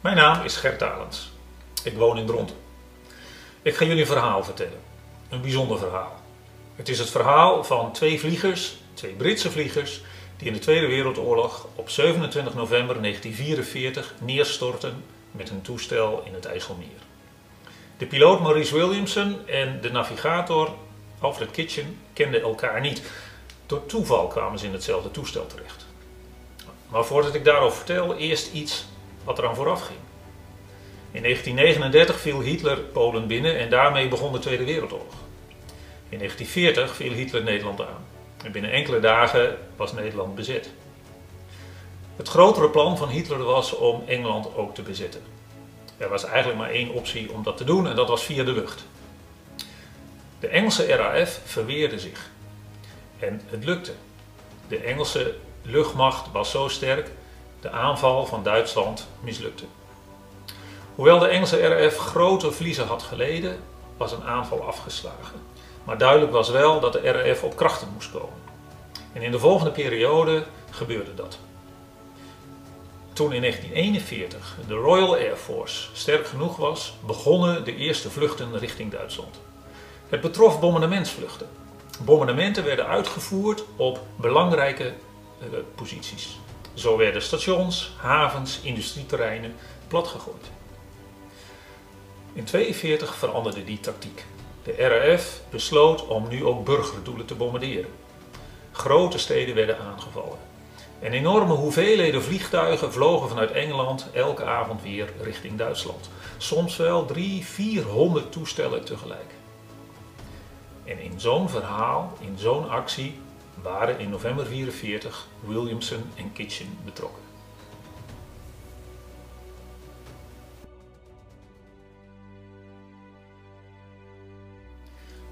Mijn naam is Gert Talens. Ik woon in Dronten. Ik ga jullie een verhaal vertellen. Een bijzonder verhaal. Het is het verhaal van twee vliegers, twee Britse vliegers, die in de Tweede Wereldoorlog op 27 november 1944 neerstortten met een toestel in het IJsselmeer. De piloot Maurice Williamson en de navigator Alfred Kitchen kenden elkaar niet. Door toeval kwamen ze in hetzelfde toestel terecht. Maar voordat ik daarover vertel, eerst iets wat eraan vooraf ging. In 1939 viel Hitler Polen binnen en daarmee begon de Tweede Wereldoorlog. In 1940 viel Hitler Nederland aan en binnen enkele dagen was Nederland bezet. Het grotere plan van Hitler was om Engeland ook te bezetten. Er was eigenlijk maar één optie om dat te doen en dat was via de lucht. De Engelse RAF verweerde zich en het lukte. De Engelse luchtmacht was zo sterk, de aanval van Duitsland mislukte. Hoewel de Engelse RAF grote verliezen had geleden, was een aanval afgeslagen. Maar duidelijk was wel dat de RAF op krachten moest komen. En in de volgende periode gebeurde dat. Toen in 1941 de Royal Air Force sterk genoeg was, begonnen de eerste vluchten richting Duitsland. Het betrof bombardementsvluchten. Bombardementen werden uitgevoerd op belangrijke uh, posities. Zo werden stations, havens, industrieterreinen platgegooid. In 1942 veranderde die tactiek. De RAF besloot om nu ook burgerdoelen te bombarderen. Grote steden werden aangevallen. En enorme hoeveelheden vliegtuigen vlogen vanuit Engeland elke avond weer richting Duitsland. Soms wel 300, 400 toestellen tegelijk. En in zo'n verhaal, in zo'n actie, waren in november 1944 Williamson en Kitchen betrokken.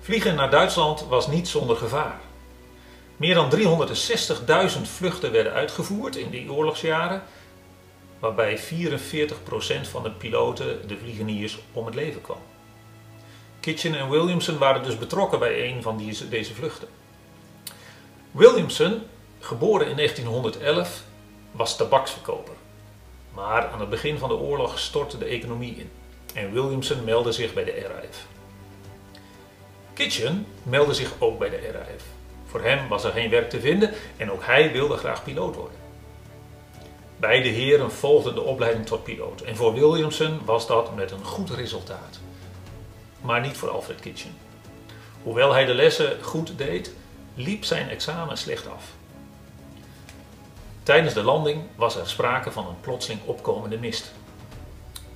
Vliegen naar Duitsland was niet zonder gevaar. Meer dan 360.000 vluchten werden uitgevoerd in die oorlogsjaren, waarbij 44% van de piloten, de vliegeniers, om het leven kwam. Kitchen en Williamson waren dus betrokken bij een van deze, vluchten. Williamson, geboren in 1911, was tabaksverkoper. Maar aan het begin van de oorlog stortte de economie in en Williamson meldde zich bij de RAF. Kitchen meldde zich ook bij de RAF. Voor hem was er geen werk te vinden en ook hij wilde graag piloot worden. Beide heren volgden de opleiding tot piloot en voor Williamson was dat met een goed resultaat. Maar niet voor Alfred Kitchen. Hoewel hij de lessen goed deed, liep zijn examen slecht af. Tijdens de landing was er sprake van een plotseling opkomende mist.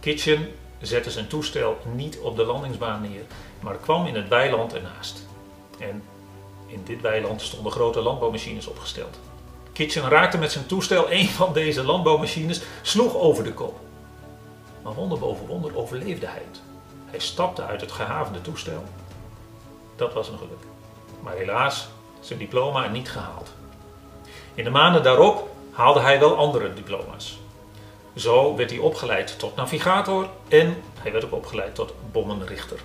Kitchen zette zijn toestel niet op de landingsbaan neer, maar kwam in het weiland ernaast. En in dit weiland stonden grote landbouwmachines opgesteld. Kitchen raakte met zijn toestel een van deze landbouwmachines, sloeg over de kop. Maar wonder boven wonder overleefde hij het. Hij stapte uit het gehavende toestel. Dat was een geluk. Maar helaas zijn diploma niet gehaald. In de maanden daarop haalde hij wel andere diploma's. Zo werd hij opgeleid tot navigator en hij werd ook opgeleid tot bommenrichter.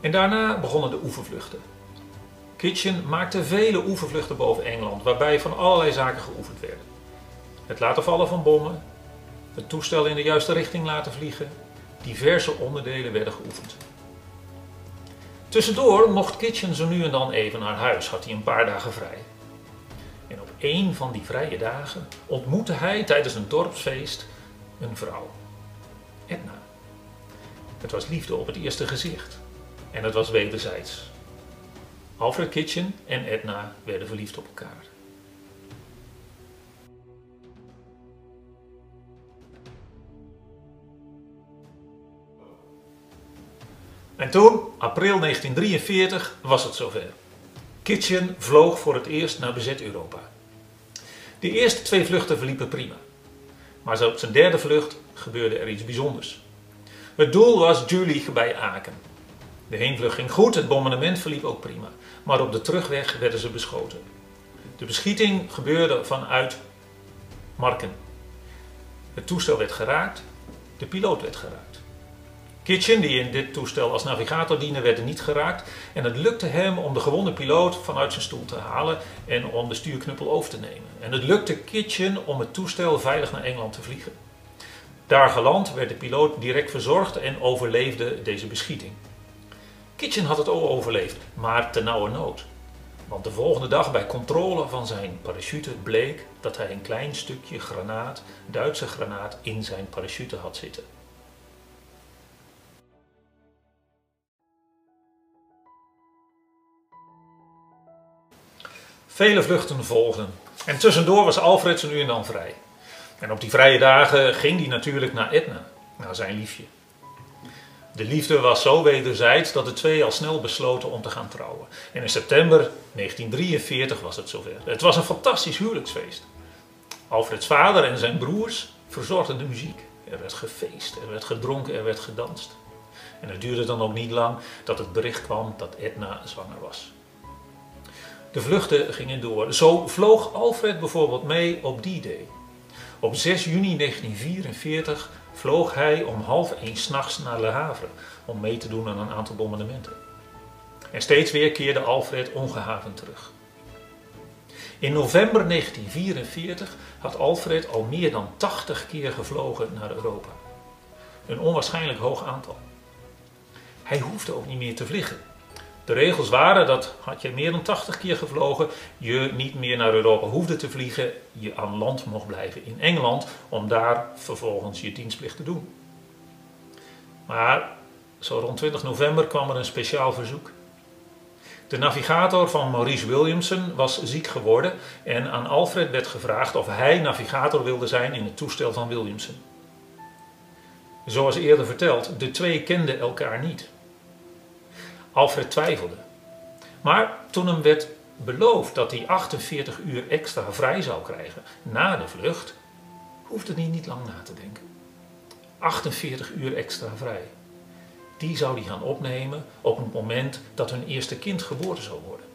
En daarna begonnen de oefenvluchten. Kitchen maakte vele oefenvluchten boven Engeland, waarbij van allerlei zaken geoefend werden. Het laten vallen van bommen, het toestel in de juiste richting laten vliegen, diverse onderdelen werden geoefend. Tussendoor mocht Kitchen zo nu en dan even naar huis, had hij een paar dagen vrij. En op een van die vrije dagen ontmoette hij tijdens een dorpsfeest een vrouw, Edna. Het was liefde op het eerste gezicht en het was wederzijds. Alfred Kitchen en Edna werden verliefd op elkaar. En toen, april 1943, was het zover. Kitchen vloog voor het eerst naar bezet Europa. De eerste twee vluchten verliepen prima. Maar op zijn derde vlucht gebeurde er iets bijzonders. Het doel was Jülich bij Aken. De heenvlucht ging goed, het bombardement verliep ook prima. Maar op de terugweg werden ze beschoten. De beschieting gebeurde vanuit Marken. Het toestel werd geraakt, de piloot werd geraakt. Kitchen, die in dit toestel als navigator diende, werd niet geraakt. En het lukte hem om de gewonde piloot vanuit zijn stoel te halen en om de stuurknuppel over te nemen. En het lukte Kitchen om het toestel veilig naar Engeland te vliegen. Daar geland werd de piloot direct verzorgd en overleefde deze beschieting. Kitchen had het ook overleefd, maar te nauwe nood. Want de volgende dag bij controle van zijn parachute bleek dat hij een klein stukje granaat, Duitse granaat, in zijn parachute had zitten. Vele vluchten volgden en tussendoor was Alfred nu en dan vrij. En op die vrije dagen ging hij natuurlijk naar Etna, naar zijn liefje. De liefde was zo wederzijds dat de twee al snel besloten om te gaan trouwen. En in september 1943 was het zover. Het was een fantastisch huwelijksfeest. Alfreds vader en zijn broers verzorgden de muziek. Er werd gefeest, er werd gedronken, er werd gedanst. En het duurde dan ook niet lang dat het bericht kwam dat Edna zwanger was. De vluchten gingen door. Zo vloog Alfred bijvoorbeeld mee op die day. Op 6 juni 1944 vloog hij om half één s'nachts naar Le Havre om mee te doen aan een aantal bombardementen. En steeds weer keerde Alfred ongehavend terug. In november 1944 had Alfred al meer dan 80 keer gevlogen naar Europa. Een onwaarschijnlijk hoog aantal. Hij hoefde ook niet meer te vliegen. De regels waren dat had je meer dan 80 keer gevlogen, je niet meer naar Europa hoefde te vliegen, je aan land mocht blijven in Engeland om daar vervolgens je dienstplicht te doen. Maar zo rond 20 november kwam er een speciaal verzoek. De navigator van Maurice Williamson was ziek geworden en aan Alfred werd gevraagd of hij navigator wilde zijn in het toestel van Williamson. Zoals eerder verteld, de twee kenden elkaar niet. Alfred twijfelde. Maar toen hem werd beloofd dat hij 48 uur extra vrij zou krijgen na de vlucht, hoefde hij niet lang na te denken. 48 uur extra vrij. Die zou hij gaan opnemen op het moment dat hun eerste kind geboren zou worden.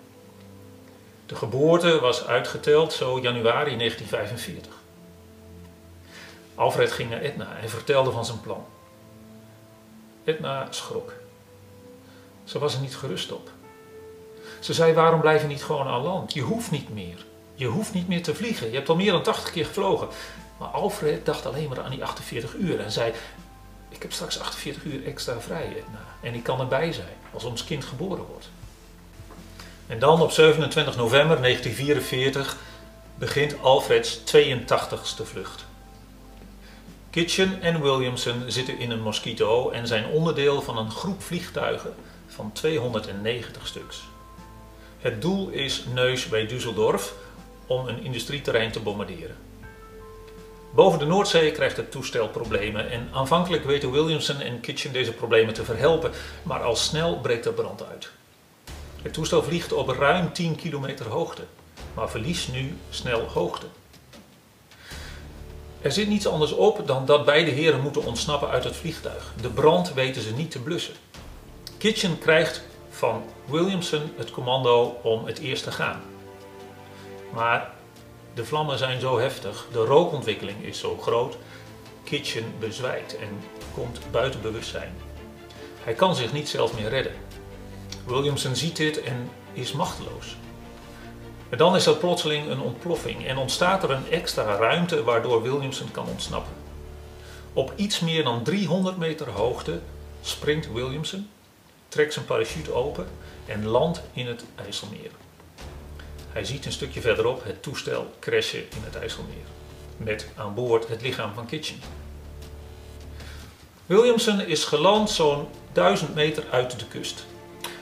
De geboorte was uitgeteld zo januari 1945. Alfred ging naar Edna en vertelde van zijn plan. Edna schrok. Ze was er niet gerust op. Ze zei: Waarom blijf je niet gewoon aan land? Je hoeft niet meer. Je hoeft niet meer te vliegen. Je hebt al meer dan 80 keer gevlogen. Maar Alfred dacht alleen maar aan die 48 uur en zei: Ik heb straks 48 uur extra vrij en ik kan erbij zijn als ons kind geboren wordt. En dan op 27 november 1944 begint Alfreds 82ste vlucht. Kitchen en Williamson zitten in een Mosquito en zijn onderdeel van een groep vliegtuigen van 290 stuks. Het doel is Neus bij Düsseldorf om een industrieterrein te bombarderen. Boven de Noordzee krijgt het toestel problemen en aanvankelijk weten Williamson en Kitchen deze problemen te verhelpen, maar al snel breekt er brand uit. Het toestel vliegt op ruim 10 kilometer hoogte, maar verliest nu snel hoogte. Er zit niets anders op dan dat beide heren moeten ontsnappen uit het vliegtuig. De brand weten ze niet te blussen. Kitchen krijgt van Williamson het commando om het eerst te gaan. Maar de vlammen zijn zo heftig, de rookontwikkeling is zo groot, Kitchen bezwijkt en komt buiten bewustzijn. Hij kan zich niet zelf meer redden. Williamson ziet dit en is machteloos. En dan is er plotseling een ontploffing en ontstaat er een extra ruimte waardoor Williamson kan ontsnappen. Op iets meer dan 300 meter hoogte springt Williamson trekt zijn parachute open en landt in het IJsselmeer. Hij ziet een stukje verderop het toestel crashen in het IJsselmeer, met aan boord het lichaam van Kitchen. Williamson is geland zo'n 1000 meter uit de kust,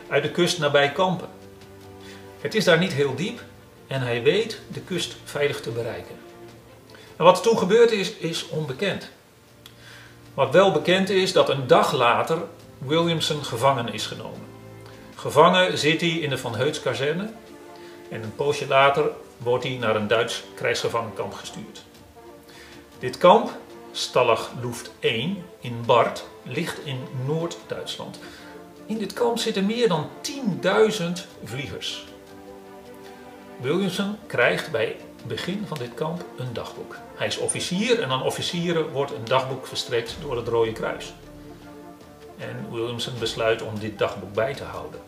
uit de kust nabij Kampen. Het is daar niet heel diep en hij weet de kust veilig te bereiken. En wat er toen gebeurd is, is onbekend. Wat wel bekend is dat een dag later Williamson gevangen is genomen. Gevangen zit hij in de Van Heuts kazerne en een poosje later wordt hij naar een Duits krijgsgevangenkamp gestuurd. Dit kamp, Stalag Luft 1 in Bart, ligt in Noord-Duitsland. In dit kamp zitten meer dan 10.000 vliegers. Williamson krijgt bij begin van dit kamp een dagboek. Hij is officier en aan officieren wordt een dagboek verstrekt door het Rode Kruis en Williamson besluit om dit dagboek bij te houden.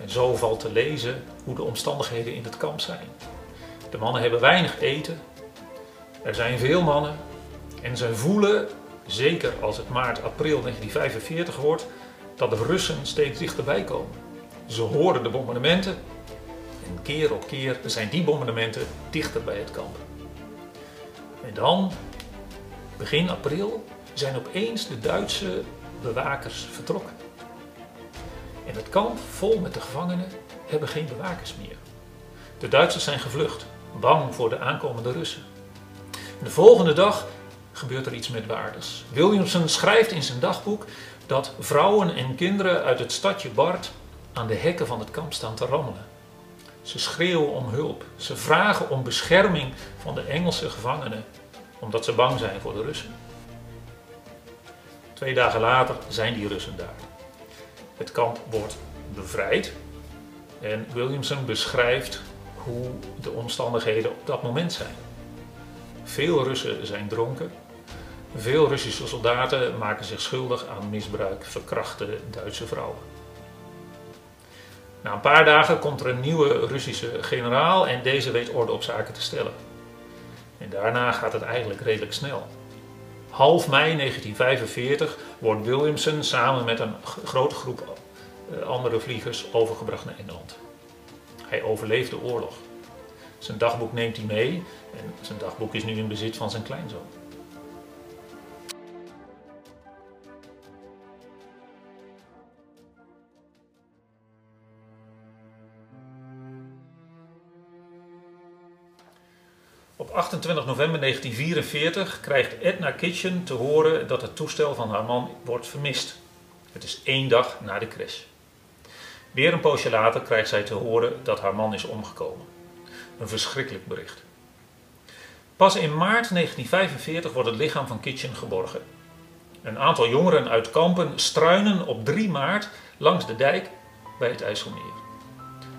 En zo valt te lezen hoe de omstandigheden in het kamp zijn. De mannen hebben weinig eten, er zijn veel mannen, En zij voelen, zeker als het maart, april 1945 wordt, dat de Russen steeds dichterbij komen. Ze horen de bombardementen en keer op keer zijn die bombardementen dichter bij het kamp. En dan, begin april, zijn opeens de Duitse bewakers vertrokken. En het kamp, vol met de gevangenen, hebben geen bewakers meer. De Duitsers zijn gevlucht, bang voor de aankomende Russen. De volgende dag gebeurt er iets met waardes. Williamson schrijft in zijn dagboek dat vrouwen en kinderen uit het stadje Bart aan de hekken van het kamp staan te rammelen. Ze schreeuwen om hulp. Ze vragen om bescherming van de Engelse gevangenen, omdat ze bang zijn voor de Russen. Twee dagen later zijn die Russen daar. Het kamp wordt bevrijd en Williamson beschrijft hoe de omstandigheden op dat moment zijn. Veel Russen zijn dronken. Veel Russische soldaten maken zich schuldig aan misbruik, verkrachte Duitse vrouwen. Na een paar dagen komt er een nieuwe Russische generaal en deze weet orde op zaken te stellen. En daarna gaat het eigenlijk redelijk snel. Half mei 1945 wordt Williamson samen met een grote groep eh, andere vliegers overgebracht naar Engeland. Hij overleeft de oorlog. Zijn dagboek neemt hij mee en zijn dagboek is nu in bezit van zijn kleinzoon. 28 november 1944 krijgt Edna Kitchen te horen dat het toestel van haar man wordt vermist. Het is één dag na de crash. Weer een poosje later krijgt zij te horen dat haar man is omgekomen. Een verschrikkelijk bericht. Pas in maart 1945 wordt het lichaam van Kitchen geborgen. Een aantal jongeren uit Kampen struinen op 3 maart langs de dijk bij het IJsselmeer.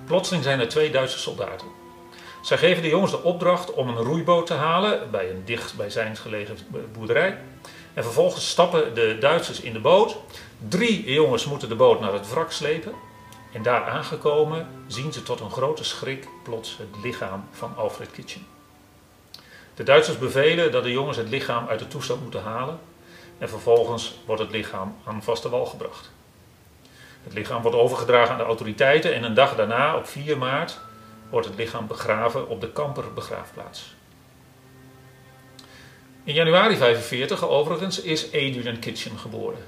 Plotseling zijn er twee Duitse soldaten. Zij geven de jongens de opdracht om een roeiboot te halen bij een dichtbijzijns gelegen boerderij. En vervolgens stappen de Duitsers in de boot. Drie jongens moeten de boot naar het wrak slepen. En daar aangekomen zien ze tot een grote schrik plots het lichaam van Alfred Kitchen. De Duitsers bevelen dat de jongens het lichaam uit het toestel moeten halen en vervolgens wordt het lichaam aan vaste wal gebracht. Het lichaam wordt overgedragen aan de autoriteiten en een dag daarna, op 4 maart, wordt het lichaam begraven op de Kamper begraafplaats. In januari 45 overigens is Adrian Kitchen geboren.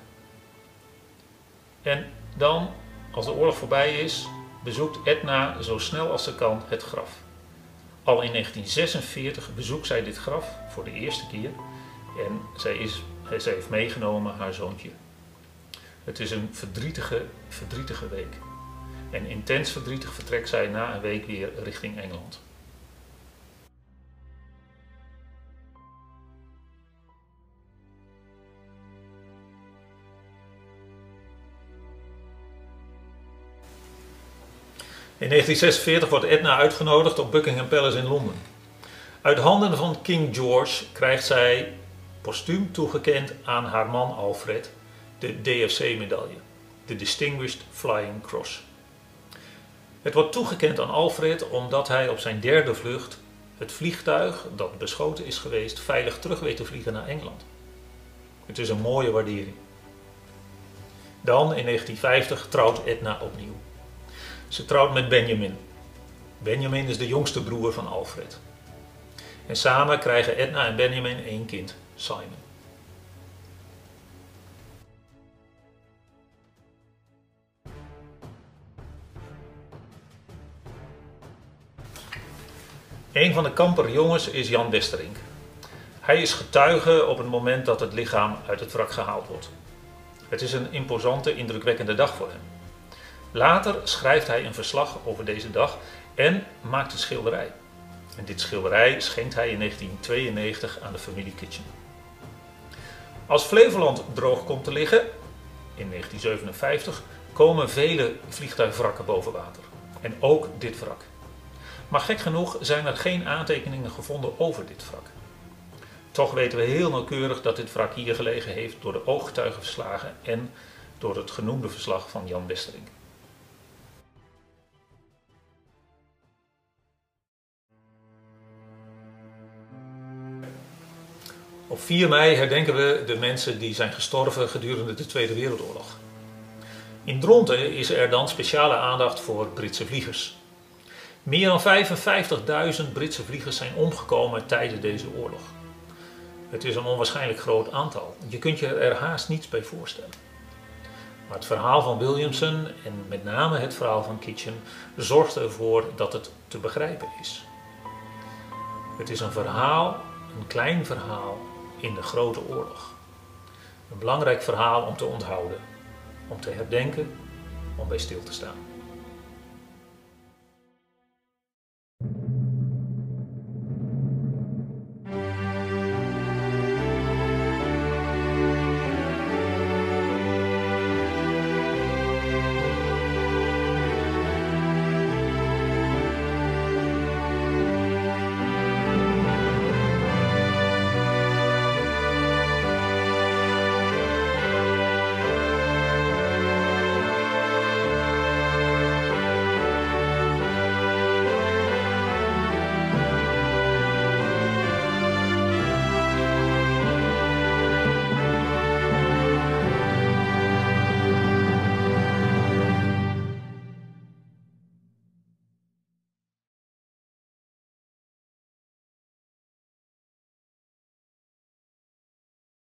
En dan als de oorlog voorbij is, bezoekt Edna zo snel als ze kan het graf. Al in 1946 bezoekt zij dit graf voor de eerste keer en zij, is, zij heeft meegenomen haar zoontje. Het is een verdrietige, verdrietige week. En intens verdrietig vertrekt zij na een week weer richting Engeland. In 1946 wordt Edna uitgenodigd op Buckingham Palace in Londen. Uit handen van King George krijgt zij postuum toegekend aan haar man Alfred de DFC-medaille, de Distinguished Flying Cross. Het wordt toegekend aan Alfred omdat hij op zijn derde vlucht het vliegtuig dat beschoten is geweest veilig terug weet te vliegen naar Engeland. Het is een mooie waardering. Dan in 1950 trouwt Edna opnieuw. Ze trouwt met Benjamin. Benjamin is de jongste broer van Alfred. En samen krijgen Edna en Benjamin één kind, Simon. Een van de kamperjongens is Jan Westerink. Hij is getuige op het moment dat het lichaam uit het wrak gehaald wordt. Het is een imposante, indrukwekkende dag voor hem. Later schrijft hij een verslag over deze dag en maakt een schilderij. En dit schilderij schenkt hij in 1992 aan de familie Kitchen. Als Flevoland droog komt te liggen, in 1957, komen vele vliegtuigwrakken boven water. En ook dit wrak. Maar gek genoeg zijn er geen aantekeningen gevonden over dit wrak. Toch weten we heel nauwkeurig dat dit wrak hier gelegen heeft door de ooggetuigenverslagen en door het genoemde verslag van Jan Westerink. Op 4 mei herdenken we de mensen die zijn gestorven gedurende de Tweede Wereldoorlog. In Dronten is er dan speciale aandacht voor Britse vliegers. Meer dan 55.000 Britse vliegers zijn omgekomen tijdens deze oorlog. Het is een onwaarschijnlijk groot aantal. Je kunt je er haast niets bij voorstellen. Maar het verhaal van Williamson en met name het verhaal van Kitchen zorgt ervoor dat het te begrijpen is. Het is een verhaal, een klein verhaal in de grote oorlog. Een belangrijk verhaal om te onthouden, om te herdenken, om bij stil te staan.